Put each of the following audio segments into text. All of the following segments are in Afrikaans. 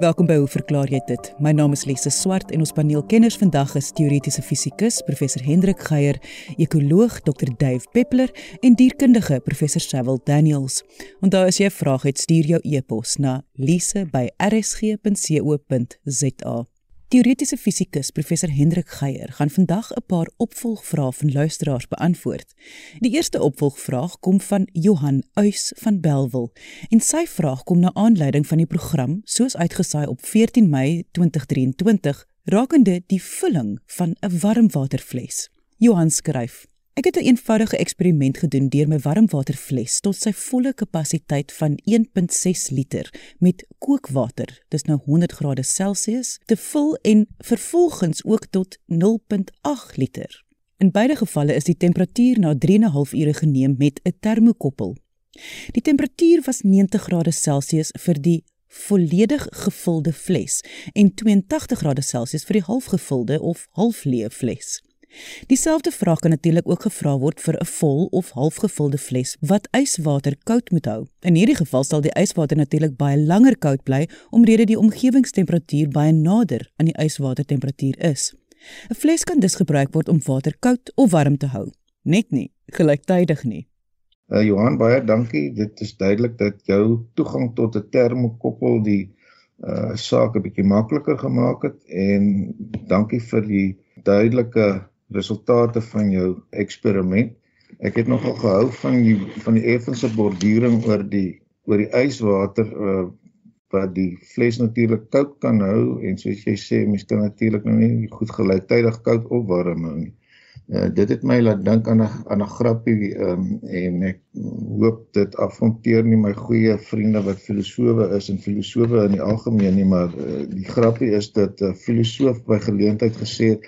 Welkom by Hoe verklaar jy dit? My naam is Lise Swart en ons paneelkenners vandag is teoretiese fisikus professor Hendrik Geier, ekoloog Dr Dave Peppler en dierkundige professor Sewil Daniels. Onthou as jy 'n vraag het, stuur jou e-pos na lise@rsg.co.za. Teoretiese fisikus professor Hendrik Geier gaan vandag 'n paar opvolgvrae van luisteraars beantwoord. Die eerste opvolgvraag kom van Johan Uys van Belwel en sy vraag kom na aanleiding van die program soos uitgesaai op 14 Mei 2023 rakende die vulling van 'n warmwaterfles. Johan skryf: Ek het 'n eenvoudige eksperiment gedoen deur my warmwaterfles tot sy volle kapasiteit van 1.6 liter met kookwater, dis nou 100 grade Celsius, te vul en vervolgens ook tot 0.8 liter. In beide gevalle is die temperatuur na 3.5 ure geneem met 'n termokoppel. Die temperatuur was 90 grade Celsius vir die volledig gevulde fles en 82 grade Celsius vir die halfgevulde of halfleë fles. Dieselfde vraag kan natuurlik ook gevra word vir 'n vol of halfgevulde fles wat yswater koud moet hou. In hierdie geval sal die yswater natuurlik baie langer koud bly omdat die omgewingstemperatuur baie nader aan die yswatertemperatuur is. 'n Fles kan dus gebruik word om water koud of warm te hou, net nie gelyktydig nie. Uh, Johan, baie dankie. Dit is duidelik dat jou toegang tot 'n termokoppel die uh saak 'n bietjie makliker gemaak het en dankie vir die duidelike resultate van jou eksperiment. Ek het nogal gehou van die van die effense borduring oor die oor die yswater uh, wat die fles natuurlik koud kan hou en soos jy sê mens kan natuurlik nou nie goed gelyktydig koud of warm hou nie. Uh, dit het my laat dink aan 'n aan 'n grappie um, en ek hoop dit afronteer nie my goeie vriende wat filosowe is en filosowe in die algemeen nie maar uh, die grappie is dat 'n uh, filosoof by geleentheid gesê het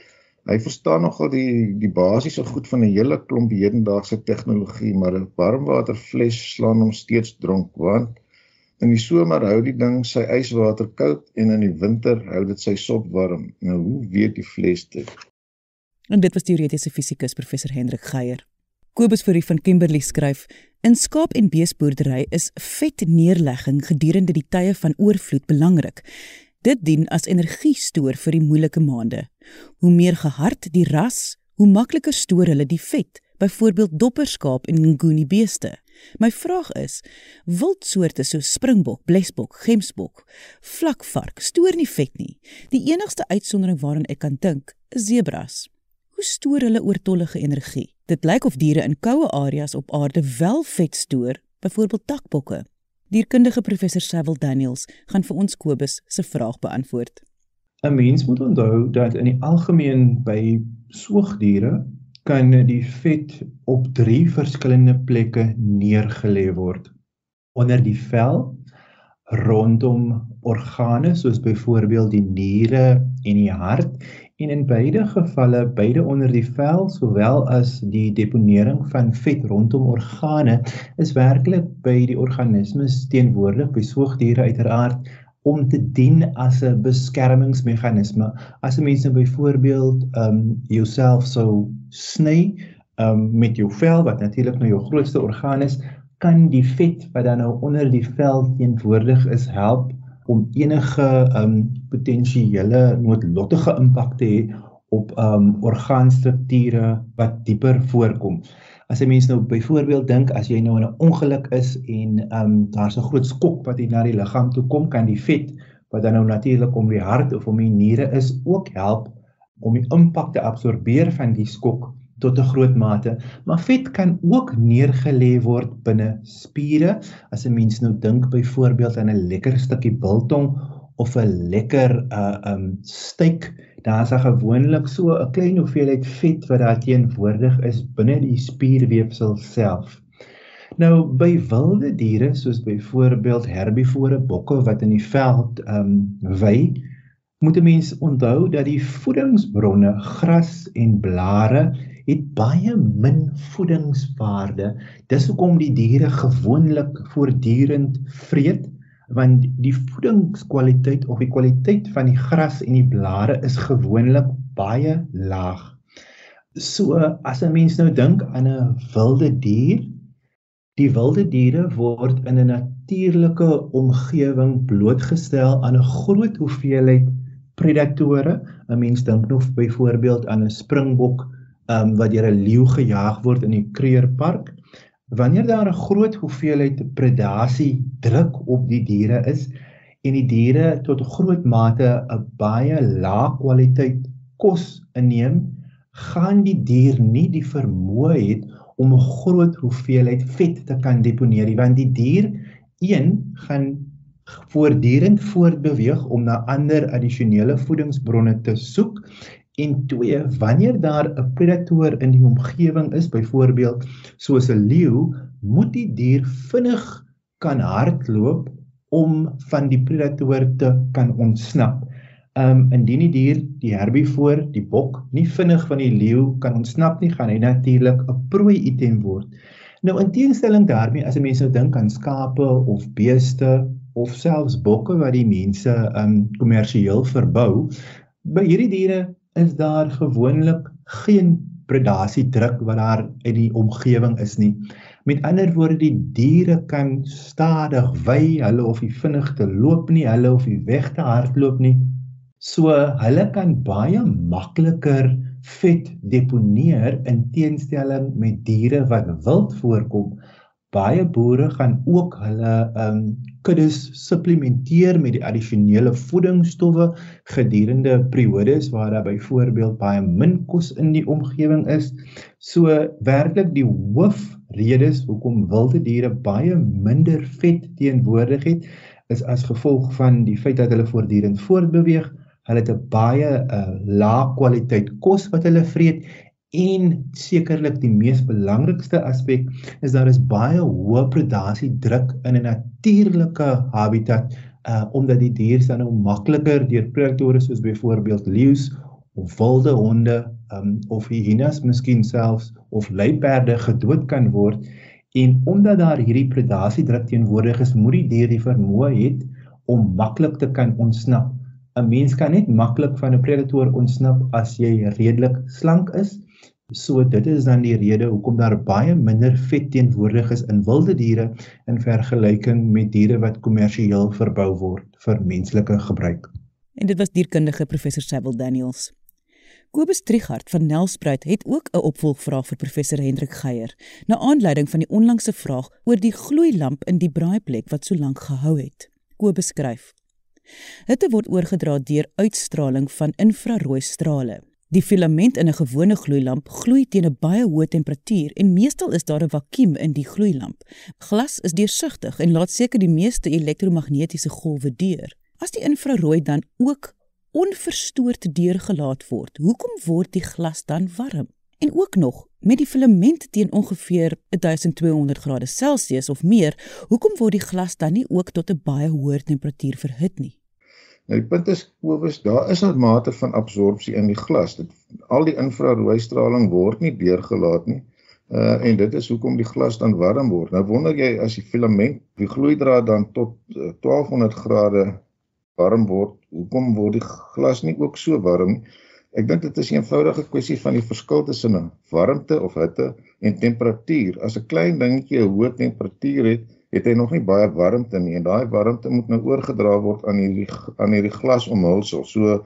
Hy verstaan nogal die die basiese goed van 'n hele klomp hedendaagse tegnologie, maar 'n warmwaterfles slaan hom steeds dronk want in die somer hou die ding sy yswater koud en in die winter hou dit sy sop warm. Nou hoe weet die fles dit? En dit was teoretiese fisikus professor Hendrik Geier. Kobus Fourie van Kimberley skryf: In skaap- en beesboerdery is vetneerlegging gedurende die tye van oorvloed belangrik. Dit dien as energiestoor vir die moeilike maande. Hoe meer gehard die ras, hoe makliker stoor hulle die vet, byvoorbeeld dopperskaap en nguni beeste. My vraag is, wildsoorte soos springbok, blesbok, gemsbok, vlakvark stoor nie vet nie. Die enigste uitsondering waaraan ek kan dink, is zebras. Hoe stoor hulle oortollige energie? Dit lyk of diere in koue areas op aarde wel vet stoor, byvoorbeeld takbokke. Dierkundige professor Sewil Daniels gaan vir ons Kobus se vraag beantwoord. 'n Mens moet onthou dat in die algemeen by soogdiere kan die vet op 3 verskillende plekke neergelê word. Onder die vel, rondom organe soos byvoorbeeld die niere en die hart en in beide gevalle beide onder die vel sowel as die deponering van vet rondom organe is werklik by die organismes teenwoordig by soogdiere uiteraard om te dien as 'n beskermingsmeganisme as 'n mens nou byvoorbeeld ehm um, jouself sou sny ehm um, met jou vel wat natuurlik nou jou grootste orgaan is kan die vet wat dan nou onder die vel teenwoordig is help om enige um potensiële noodlottige impak te hê op um orgaanstrukture wat dieper voorkom. As 'n mens nou byvoorbeeld dink as jy nou in 'n ongeluk is en um daar's 'n groot skok wat hier na die liggaam toe kom, kan die vet wat dan nou natuurlik om die hart of om die niere is ook help om die impak te absorbeer van die skok tot 'n groot mate, maar vet kan ook neergelê word binne spiere. As 'n mens nou dink byvoorbeeld aan 'n lekker stukkie biltong of 'n lekker uh um steak, dan is daar gewoonlik so 'n klein hoeveelheid vet wat daar teenwoordig is binne die spierweefsel self. Nou by wilde diere soos byvoorbeeld herbivore bokke wat in die veld um wei, moet 'n mens onthou dat die voedingsbronne gras en blare het baie min voedingswaarde. Dis hoekom die diere gewoonlik voortdurend vreet want die voedingskwaliteit of die kwaliteit van die gras en die blare is gewoonlik baie laag. So as 'n mens nou dink aan 'n wilde dier, die wilde diere word in 'n natuurlike omgewing blootgestel aan 'n groot hoeveelheid predatore. 'n Mens dink nog byvoorbeeld aan 'n springbok um, wat deur 'n leeu gejaag word in die Krugerpark. Wanneer daar 'n groot hoeveelheid predasie druk op die diere is en die diere tot 'n groot mate 'n baie lae kwaliteit kos inneem, gaan die dier nie die vermoë het om 'n groot hoeveelheid vet te kan deponeer nie want die dier een gaan voortdurend voortbeweeg om na ander addisionele voedingsbronne te soek en twee wanneer daar 'n predator in die omgewing is byvoorbeeld soos 'n leeu moet die dier vinnig kan hardloop om van die predator te kan ontsnap um, indien die dier, die herbivoor, die bok nie vinnig van die leeu kan ontsnap nie, gaan hy natuurlik 'n prooi item word. Nou in teenstelling daarmee, as 'n mens nou dink aan skape of beeste of selfs bokke wat die mense um, kommersieel verbou, by hierdie diere is daar gewoonlik geen predasie druk wat daar uit die omgewing is nie. Met ander woorde, die diere kan stadig wy, hulle hoef nie vinnig te loop nie, hulle hoef nie weg te hardloop nie. So hulle kan baie makliker vet deponeer in teenstelling met diere wat wild voorkom. Baie boere gaan ook hulle um kuddes supplementeer met die addisionele voedingsstowwe gedurende periodes waar daar byvoorbeeld baie min kos in die omgewing is. So werklik die hoofredes hoekom wilde diere baie minder vet teenwoordig het is as gevolg van die feit dat hulle voortdurend voortbeweeg Hulle het 'n baie uh, lae kwaliteit kos wat hulle vreet en sekerlik die mees belangrikste aspek is daar is baie hoë predasie druk in 'n natuurlike habitat uh omdat die diere dan nou makliker deur predatore soos byvoorbeeld leeu's of wilde honde um of hyenas miskien selfs of luiperde gedood kan word en omdat daar hierdie predasie druk teenwoordig is moet die dier die vermoë het om maklik te kan ontsnap 'n mens kan net maklik van 'n predator ontsnap as jy redelik slank is. So dit is dan die rede hoekom daar baie minder vet teenwoordig is in wilde diere in vergelyking met diere wat kommersieel verbou word vir menslike gebruik. En dit was dierkundige professor Sable Daniels. Kobus Trigard van Nelspruit het ook 'n opvolgvraag vir professor Hendrik Geier, na aanleiding van die onlangse vraag oor die gloeilamp in die braaiplek wat so lank gehou het. Kobus skryf: Hitte word oorgedra deur uitstraling van infrarooi strale. Die filament in 'n gewone gloeilamp gloei teen 'n baie hoë temperatuur en meestal is daar 'n vakuum in die gloeilamp. Glas is deursigtig en laat seker die meeste elektromagnetiese golwe deur. As die infrarooi dan ook onverstoord deurgelaat word, hoekom word die glas dan warm? En ook nog, met die filament teen ongeveer 1200 grade Celsius of meer, hoekom word die glas dan nie ook tot 'n baie hoër temperatuur verhit nie? Nou die punt is Kobus, daar is 'n mate van absorpsie in die glas. Dit al die infrarooi straling word nie deurgelaat nie. Uh en dit is hoekom die glas dan warm word. Nou wonder jy as die filament, die gloeidraad dan tot uh, 1200 grade warm word, hoekom word die glas nie ook so warm nie? Ek dink dit is 'n eenvoudige kwessie van die verskil tussen warmte of hitte en temperatuur. As 'n klein dingetjie 'n hoë temperatuur het, het hy nog nie baie warmte nie en daai warmte moet nou oorgedra word aan hierdie aan hierdie glasomhulsel. So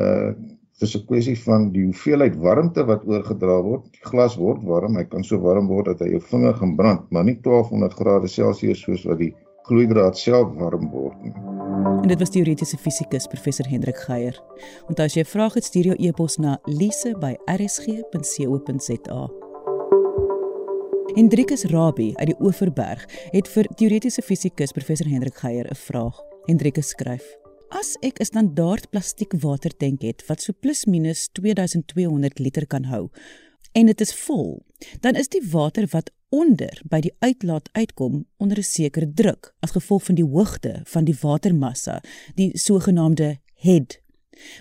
uh dis 'n kwessie van die hoeveelheid warmte wat oorgedra word. Die glas word warm, hy kan so warm word dat hy jou vinger gaan brand, maar nie 1200 grade Celsius soos wat die gloeidraad self warm word nie. En dit was teoretiese fisikus professor Hendrik Geier. Onthou as jy 'n vraag het, stuur jou e-pos na lise@rsg.co.za. Hendrikus Rabie uit die Oeverberg het vir teoretiese fisikus professor Hendrik Geier 'n vraag. Hendrikus skryf: As ek 'n standaard plastiek watertank het wat so plus minus 2200 liter kan hou en dit is vol, dan is die water wat onder by die uitlaat uitkom onder 'n sekere druk as gevolg van die hoogte van die watermassa, die sogenaamde head.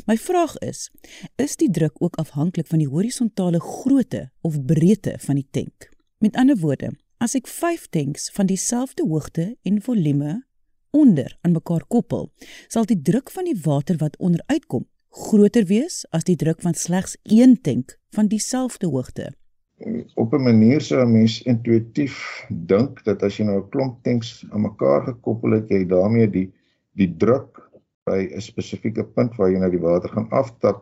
My vraag is, is die druk ook afhanklik van die horisontale grootte of breedte van die tank? Met ander woorde, as ek 5 tanks van dieselfde hoogte en volume onder aan mekaar koppel, sal die druk van die water wat onder uitkom groter wees as die druk van slegs een tank van dieselfde hoogte op 'n manier sou 'n mens intuïtief dink dat as jy nou 'n klomp tanks aan mekaar gekoppel het, jy daarmee die die druk by 'n spesifieke punt waar jy nou die water gaan aftap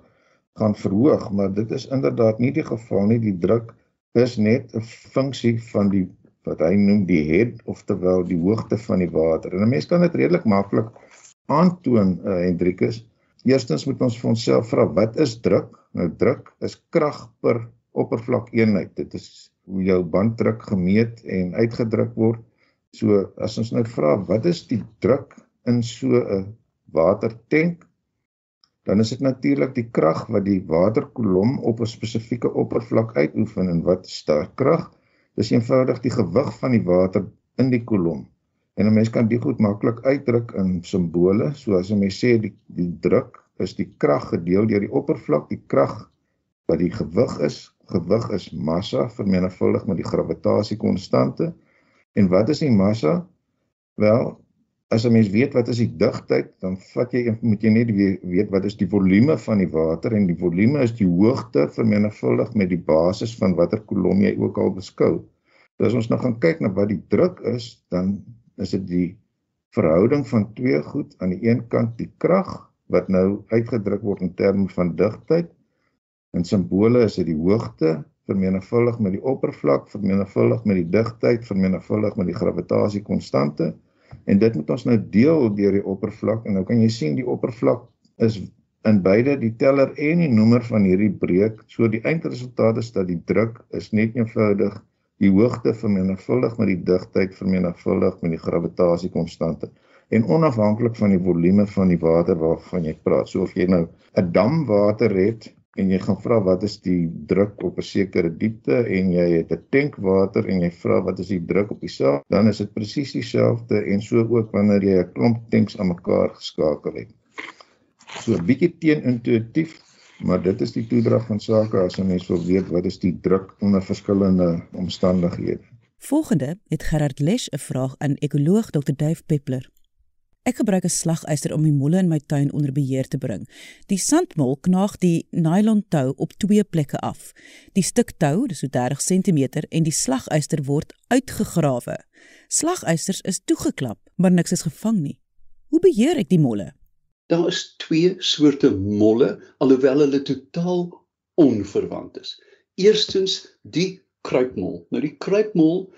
gaan verhoog, maar dit is inderdaad nie die geval nie. Die druk is net 'n funksie van die wat hy noem die head of terwyl die hoogte van die water. En 'n mens kan dit redelik maklik aantoon, uh, Hendrikus. Eerstens moet ons vir onsself vra wat is druk? Nou druk is krag per oppervlak eenheid. Dit is hoe jou banddruk gemeet en uitgedruk word. So as ons nou vra wat is die druk in so 'n watertank? Dan is dit natuurlik die krag wat die waterkolom op 'n spesifieke oppervlak uitoefen en wat is daardie krag? Dis eenvoudig die gewig van die water in die kolom. En 'n mens kan dit goed maklik uitdruk in simbole. So as 'n mens sê die die druk is die krag gedeel deur die oppervlak, die krag wat die gewig is gewig is massa vermenigvuldig met die gravitasiekonstante. En wat is die massa? Wel, as 'n mens weet wat is die digtheid, dan vat jy moet jy net weet wat is die volume van die water en die volume is die hoogte vermenigvuldig met die basis van watter kolom jy ook al beskou. So as ons nou gaan kyk na wat die druk is, dan is dit die verhouding van twee goed aan die een kant die krag wat nou uitgedruk word in terme van digtheid In simbole is dit die hoogte vermenigvuldig met die oppervlak, vermenigvuldig met die digtheid, vermenigvuldig met die gravitasiekonstante. En dit moet ons nou deel deur die oppervlak en nou kan jy sien die oppervlak is in beide die teller en die noemer van hierdie breek. So die eindresultaat is dat die druk is net eenvoudig die hoogte vermenigvuldig met die digtheid vermenigvuldig met die gravitasiekonstante en onafhanklik van die volume van die water waarvan jy praat. So of jy nou 'n dam water het en jy gaan vra wat is die druk op 'n sekere diepte en jy het 'n tank water en jy vra wat is die druk op die saak, dan is dit presies dieselfde en so ook wanneer jy 'n klomp tanks aan mekaar geskakel het. So 'n bietjie teenintuïtief, maar dit is die toedrag van sake as 'n mens wil weet wat is die druk onder verskillende omstandighede. Volgende het Gerard Lesch 'n vraag aan ekoloog Dr. Dave Peppler. Ek gebruik 'n slagyster om die molle in my tuin onder beheer te bring. Die sandmol knaag die nylon tou op twee plekke af. Die stuk tou, dis so 30 cm en die slagyster word uitgegrawe. Slagysters is toegeklap, maar niks is gevang nie. Hoe beheer ek die molle? Daar is twee soorte molle, alhoewel hulle totaal onverwant is. Eerstens die kruipmol. Nou die kruipmol,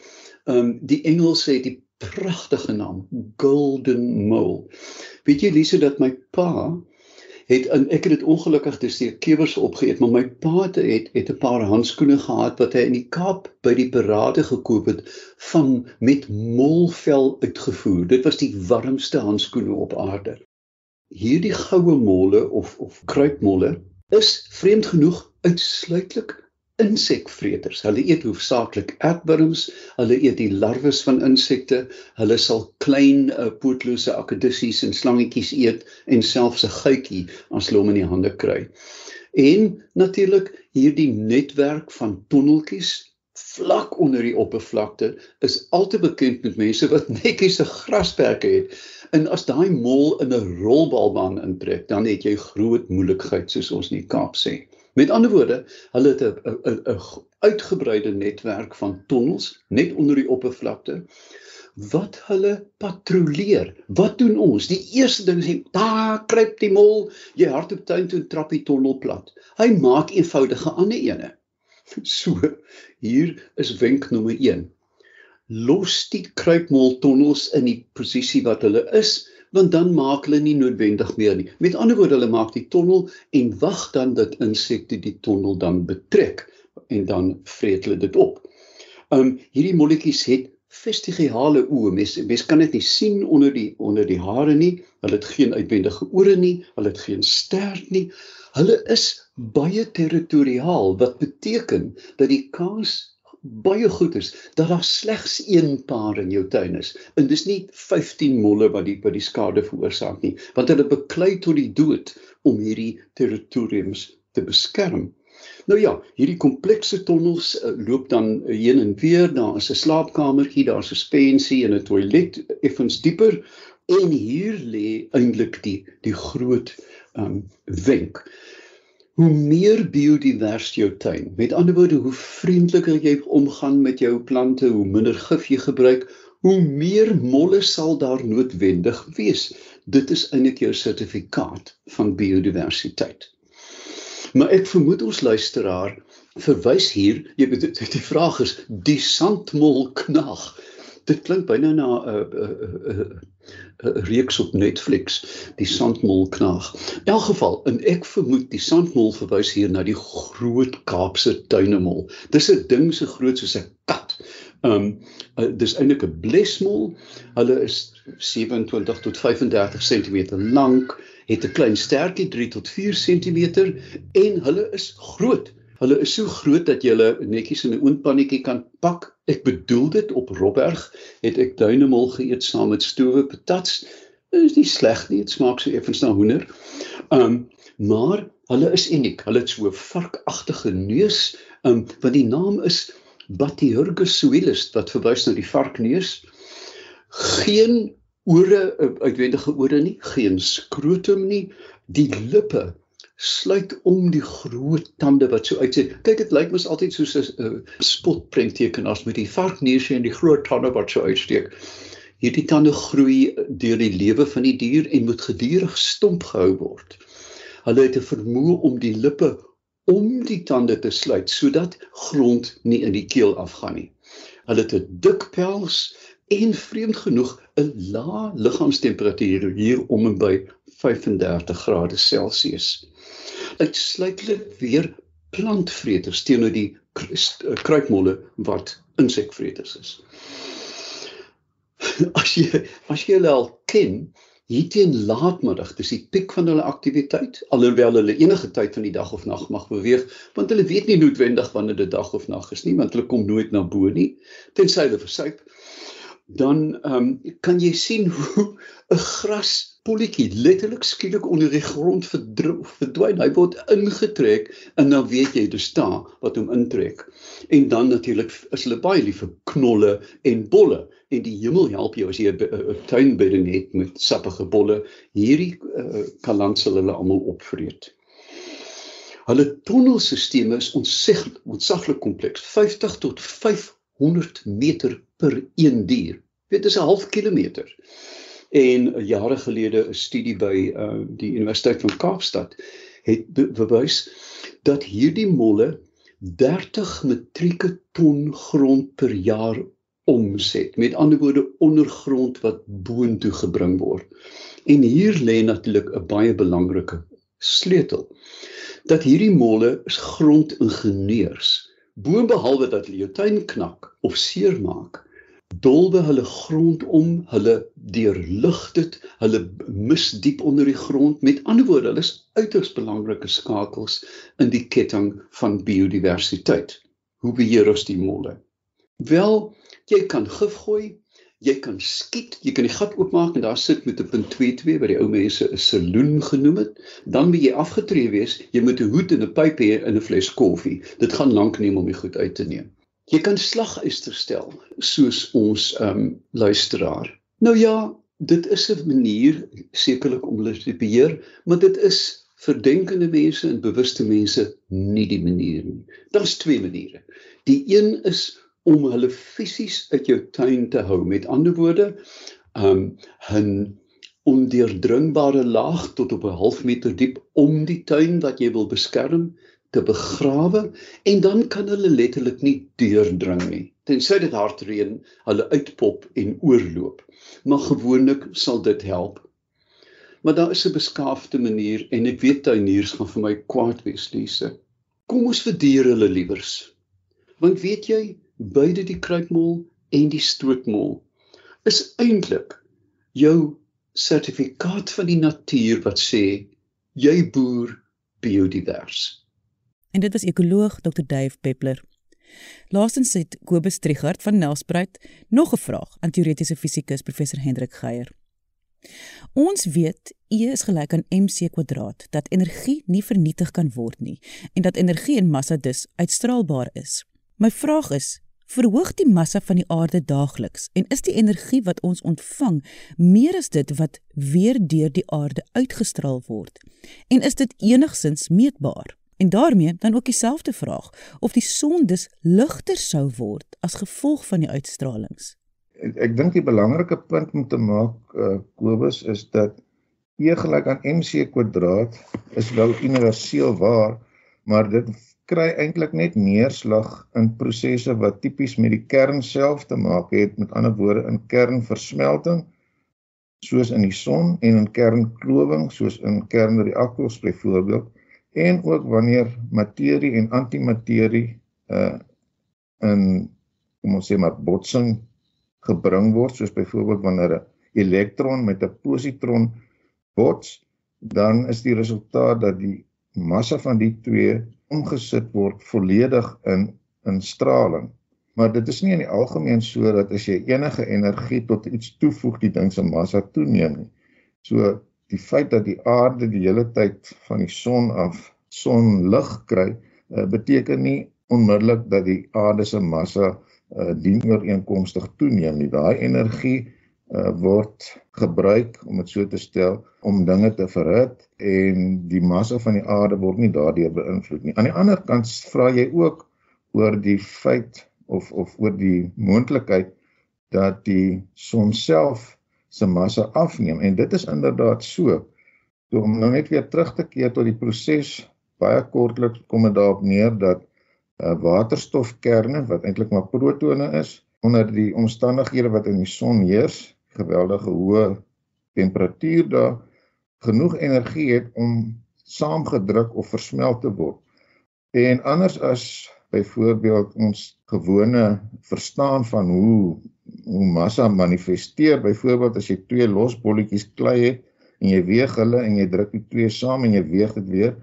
ehm um, die Engels sê die pragtige naam, Golden Mole. Weet jy Lise dat my pa het in ek het dit ongelukkig te steek kewers opgeëet, maar my pa het het 'n paar handskoene gehad wat hy in die Kaap by die parade gekoop het van met molvel uitgevoer. Dit was die warmste handskoene op aarde. Hierdie goue molle of of kruipmolle is vreemd genoeg uitsluitlik insekvreters. Hulle eet hoofsaaklik aardwurms, hulle eet die larwes van insekte, hulle sal klein uh, pootlose akedisies en slangetjies eet en selfs 'n guitjie as hulle hom in die hande kry. En natuurlik hierdie netwerk van tonneltjies vlak onder die oppervlakte is altyd bekend met mense wat netjies 'n grasperke het. En as daai mol in 'n rolbalbaan intrek, dan het jy groot moeilikheid soos ons in die Kaap sê. Met ander woorde, hulle het 'n 'n uitgebreide netwerk van tonnels net onder die oppervlakte wat hulle patrolleer. Wat doen ons? Die eerste ding is, daar kruip die mol, jy hardop tuin toe trap die tonnel plat. Hy maak eenvoudige ander ene. So, hier is wenk nommer 1. Los die kruipmol tonnels in die posisie wat hulle is want dan maak hulle nie noodwendig meer nie. Met ander woorde, hulle maak die tonnel en wag dan dat insekte die tonnel dan betrek en dan vreet hulle dit op. Um hierdie molletjies het vestigiale oë. Mens mens kan dit nie sien onder die onder die hare nie. Hulle het geen uitwendige ore nie, hulle het geen stert nie. Hulle is baie territoriaal wat beteken dat die kans baie goed is dat daar slegs een paar in jou tuin is. En dis nie 15 molle wat die by die skade veroorsaak nie, want hulle beklei tot die dood om hierdie territoriums te beskerm. Nou ja, hierdie komplekse tonnels uh, loop dan heen en weer, daar is 'n slaapkamertjie, daar's 'n spensie en 'n toilet effens dieper en hier lê eintlik die die groot um wenk. Hoe meer biodivers jou tuin. Met ander woorde, hoe vriendeliker jy omgaan met jou plante, hoe minder gif jy gebruik, hoe meer molle sal daar noodwendig wees. Dit is eintlik jou sertifikaat van biodiversiteit. Maar ek vermoed ons luisteraar verwys hier, jy weet die vraag is die sandmol knag. Dit klink byna na 'n uh, uh, uh, uh, reeks op Netflix, die sandmol knaag. In elk geval, en ek vermoed die sandmol verwys hier na die groot Kaapse tuinemol. Dis 'n ding so groot soos 'n kat. Um uh, dis eintlik 'n blesmol. Hulle is 27 tot 35 cm lank, het 'n klein stertjie 3 tot 4 cm en hulle is groot. Hulle is so groot dat jy hulle netjies in 'n oondpannetjie kan pak. Ek bedoel dit op Robberg het ek duinemol geëet saam met stowe patats. Dit is nie sleg nie, dit smaak so effens na hoender. Um maar hulle is uniek. Hulle het so 'n varkagtige neus. Um want die naam is Bathyurgus suilis wat verwys na die varkneus. Geen ore uitwendige ore nie, geen skrotum nie. Die lippe sluit om die groot tande wat so uitsien. Kyk, dit lyk mos altyd soos 'n uh, spotprenttekenaars met die varkneusie en die groot tande wat so uitsteek. Hierdie tande groei deur die lewe van die dier en moet gedurig stomp gehou word. Hulle het 'n vermoë om die lippe om die tande te sluit sodat grond nie in die keel afgaan nie. Hulle het 'n dik pels en vreemd genoeg 'n lae liggaamstemperatuur hier om en by 35 grade Celsius uitsluitlik weer plantvreters teenoor die eh, kruipmolle wat insekvreters is. As jy as jy hulle al ken, hier teen laatmiddag, dis die piek van hulle aktiwiteit, alhoewel hulle enige tyd van die dag of nag mag beweeg, want hulle weet nie noodwendig wanneer dit dag of nag is nie, want hulle kom nooit na bo nie, tensy hulle versuip. Dan ehm um, kan jy sien hoe 'n gras polletjie letterlik skielik onder die grond verdwyn. Hy word ingetrek en dan weet jy dis daar wat hom intrek. En dan natuurlik is hulle baie lief vir knolle en bolle en die hemel help jou as jy 'n tuinbedding het met sappige bolle. Hierdie uh, kaland sal hulle almal opvreet. Hulle tonnelstelsels is ontsaglik ontsaglik kompleks. 50 tot 500 meter per een dier. Dit is 'n half kilometer en jare gelede 'n studie by uh, die Universiteit van Kaapstad het bewys dat hierdie molle 30 metrieke ton grond per jaar omset. Met ander woorde ondergrond wat boontoe gebring word. En hier lê natuurlik 'n baie belangrike sleutel. Dat hierdie molle grondingenieurs. Boonbehalwe dat hulle jou tuin knak of seermaak, dolwe hulle grond om, hulle deurlig dit, hulle mis diep onder die grond. Met ander woorde, hulle is uiters belangrike skakels in die ketting van biodiversiteit. Hoe beheer ons die molle? Wel, jy kan gif gooi, jy kan skiet, jy kan die gat oopmaak en daar sit met 'n punt 22 wat die ou mense 'n saloon genoem het. Dan moet jy afgetree wees, jy moet 'n hoed en 'n pyp hê en 'n fles koffie. Dit gaan lank neem om die goed uit te neem. Jy kan slagyster stel soos ons ehm um, luisteraar. Nou ja, dit is 'n manier sekerlik om hulle te beheer, maar dit is vir denkende mense en bewuste mense nie die manier nie. Daar's twee maniere. Die een is om hulle fisies uit jou tuin te hou. Met ander woorde, ehm um, 'n ondeurdringbare laag tot op 'n half meter diep om die tuin wat jy wil beskerm te begrawe en dan kan hulle letterlik nie deurdring nie. Tensy dit hard reën hulle uitpop en oorloop. Maar gewoonlik sal dit help. Maar daar is 'n beskaafde manier en ek weet tuiniers gaan vir my kwaad wees Lise. Kom ons verdier hulle liewers. Want weet jy beide die kruipmol en die stootmol is eintlik jou sertifikaat van die natuur wat sê jy boer biodivers en dit was ekoloog Dr Dave Peppler. Laastens het Kobus Trigard van Nelspruit nog 'n vraag aan teoretiese fisikus professor Hendrik Geier. Ons weet E is gelyk aan mc kwadraat dat energie nie vernietig kan word nie en dat energie en massa dus uitstraalbaar is. My vraag is, verhoog die massa van die aarde daagliks en is die energie wat ons ontvang meer as dit wat weer deur die aarde uitgestraal word? En is dit enigsins meetbaar? En daarmee dan ook dieselfde vraag of die son dus ligter sou word as gevolg van die uitstralings. Ek, ek dink die belangrike punt om te maak uh, Kobus is dat E gelyk aan mc kwadraat is wel universeel waar, maar dit kry eintlik net neerslag in prosesse wat tipies met die kern self te maak het, met ander woorde in kernversmelting soos in die son en in kernklowing soos in kernreaktors byvoorbeeld en ook wanneer materie en antimaterie uh in kom ons sê maar botsing gebring word soos byvoorbeeld wanneer 'n elektron met 'n positron bots dan is die resultaat dat die massa van die twee omgesit word volledig in in straling. Maar dit is nie in die algemeen so dat as jy enige energie tot iets toevoeg die ding se massa toeneem nie. So die feit dat die aarde die hele tyd van die son af sonlig kry, uh, beteken nie onmiddellik dat die aarde se massa uh, dienooreenkomstig toeneem nie. Daai energie uh, word gebruik om dit so te stel om dinge te verhit en die massa van die aarde word nie daardeur beïnvloed nie. Aan die ander kant vra jy ook oor die feit of of oor die moontlikheid dat die son self se massa afneem en dit is inderdaad so. So om nou net weer terug te keer tot die proses baie kortliks kom dit daarop neer dat uh, waterstofkerne wat eintlik maar protone is onder die omstandighede wat in die son heers, geweldige hoë temperatuur daar genoeg energie het om saamgedruk of versmelt te word. En anders as byvoorbeeld ons gewone verstaan van hoe hoe massa manifesteer. Byvoorbeeld as jy twee los bolletjies klei het en jy weeg hulle en jy druk die twee saam en jy weeg dit weer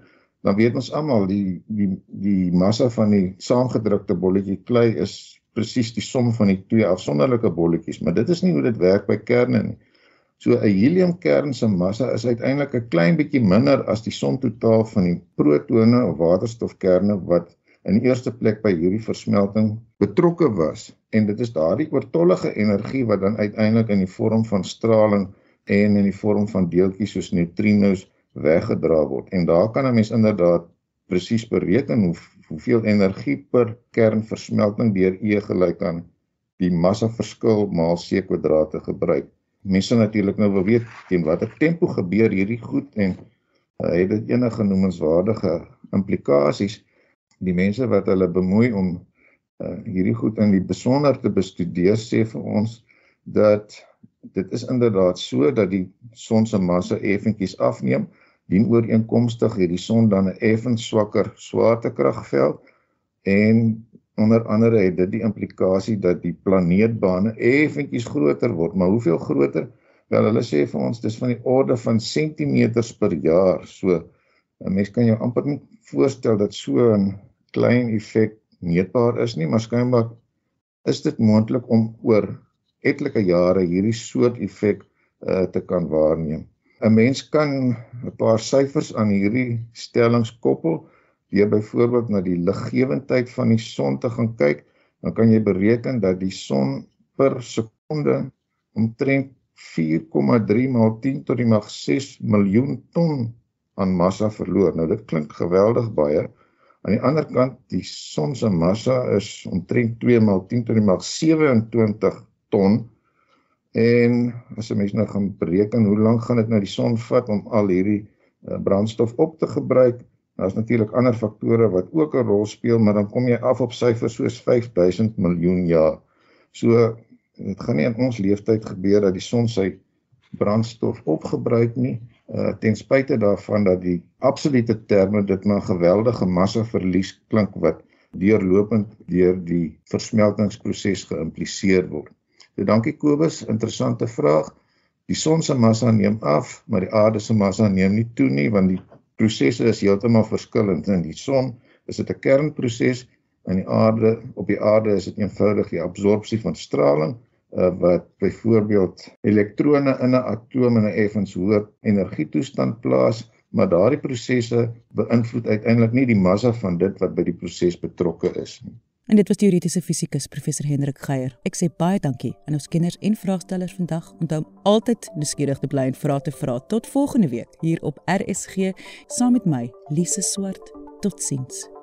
dan weet ons almal die die die massa van die saamgedrukte bolletjie klei is presies die som van die twee afsonderlike bolletjies maar dit is nie hoe dit werk by kerne nie. So 'n heliumkern se massa is uiteindelik 'n klein bietjie minder as die som totaal van die protone of waterstofkerne wat in eerste plek by hierdie versmelting betrokke was. En dit is daardie oortollige energie wat dan uiteindelik in die vorm van straling en in die vorm van deeltjies soos neutrinos weggedra word. En daar kan 'n mens inderdaad presies bereken hoe hoeveel energie per kernversmelting deur E gelyk aan die massa verskil maal c kwadraat te gebruik. Mense natuurlik nou wil weet teen watter tempo gebeur hierdie goed en uh, het dit enige noemenswaardige implikasies die mense wat hulle bemoei om uh, hierdie goed in die besonder te bestudeer sê vir ons dat dit is inderdaad so dat die son se massa effentjies afneem. Dien ooreenkomstig hierdie son dan 'n effens swakker swaartekragveld en onder andere het dit die implikasie dat die planeetbane effentjies groter word. Maar hoeveel groter? Wel hulle sê vir ons dis van die orde van sentimeters per jaar. So 'n mens kan jou amper nie voorstel dat so 'n klein effek meetbaar is nie, maar skynbaar is dit moontlik om oor etlike jare hierdie soort effek uh, te kan waarneem. 'n Mens kan 'n paar syfers aan hierdie stellings koppel deur byvoorbeeld na die liggewendheid van die son te gaan kyk, dan kan jy bereken dat die son per sekonde omtrent 4,3 maal 10 tot die mag 6 miljoen ton aan massa verloor. Nou dit klink geweldig baie, Aan die ander kant, die son se massa is omtrent 2 maal 10 tot die mag 27 ton. En as 'n mens nou gaan bereken hoe lank gaan dit nou die son vat om al hierdie uh, brandstof op te gebruik, daar's natuurlik ander faktore wat ook 'n rol speel, maar dan kom jy af op syfers soos 5000 miljoen jaar. So dit gaan nie in ons lewenstyd gebeur dat die son sy brandstof opgebruik nie uh, ten spyte daarvan dat die absolute terme dit maar geweldige massa verlies klink wat deurlopend deur die versmeltingsproses geïmpliseer word. So dankie Kobus, interessante vraag. Die son se massa neem af, maar die aarde se massa neem nie toe nie want die prosesse is heeltemal verskillend. In die son is dit 'n kernproses en die aarde op die aarde is dit eenvoudig die absorpsie van straling uh, wat byvoorbeeld elektrone in 'n atoom in 'n effens hoër energietoestand plaas, maar daardie prosesse beïnvloed uiteindelik nie die massa van dit wat by die proses betrokke is nie. En dit was teoretiese fisikus professor Hendrik Geier. Ek sê baie dankie aan ons kenners en vraagstellers vandag. Onthou om altyd nuuskierig te bly en vra te vra. Tot volgende week hier op RSG saam met my, Lise Swart. Totsiens.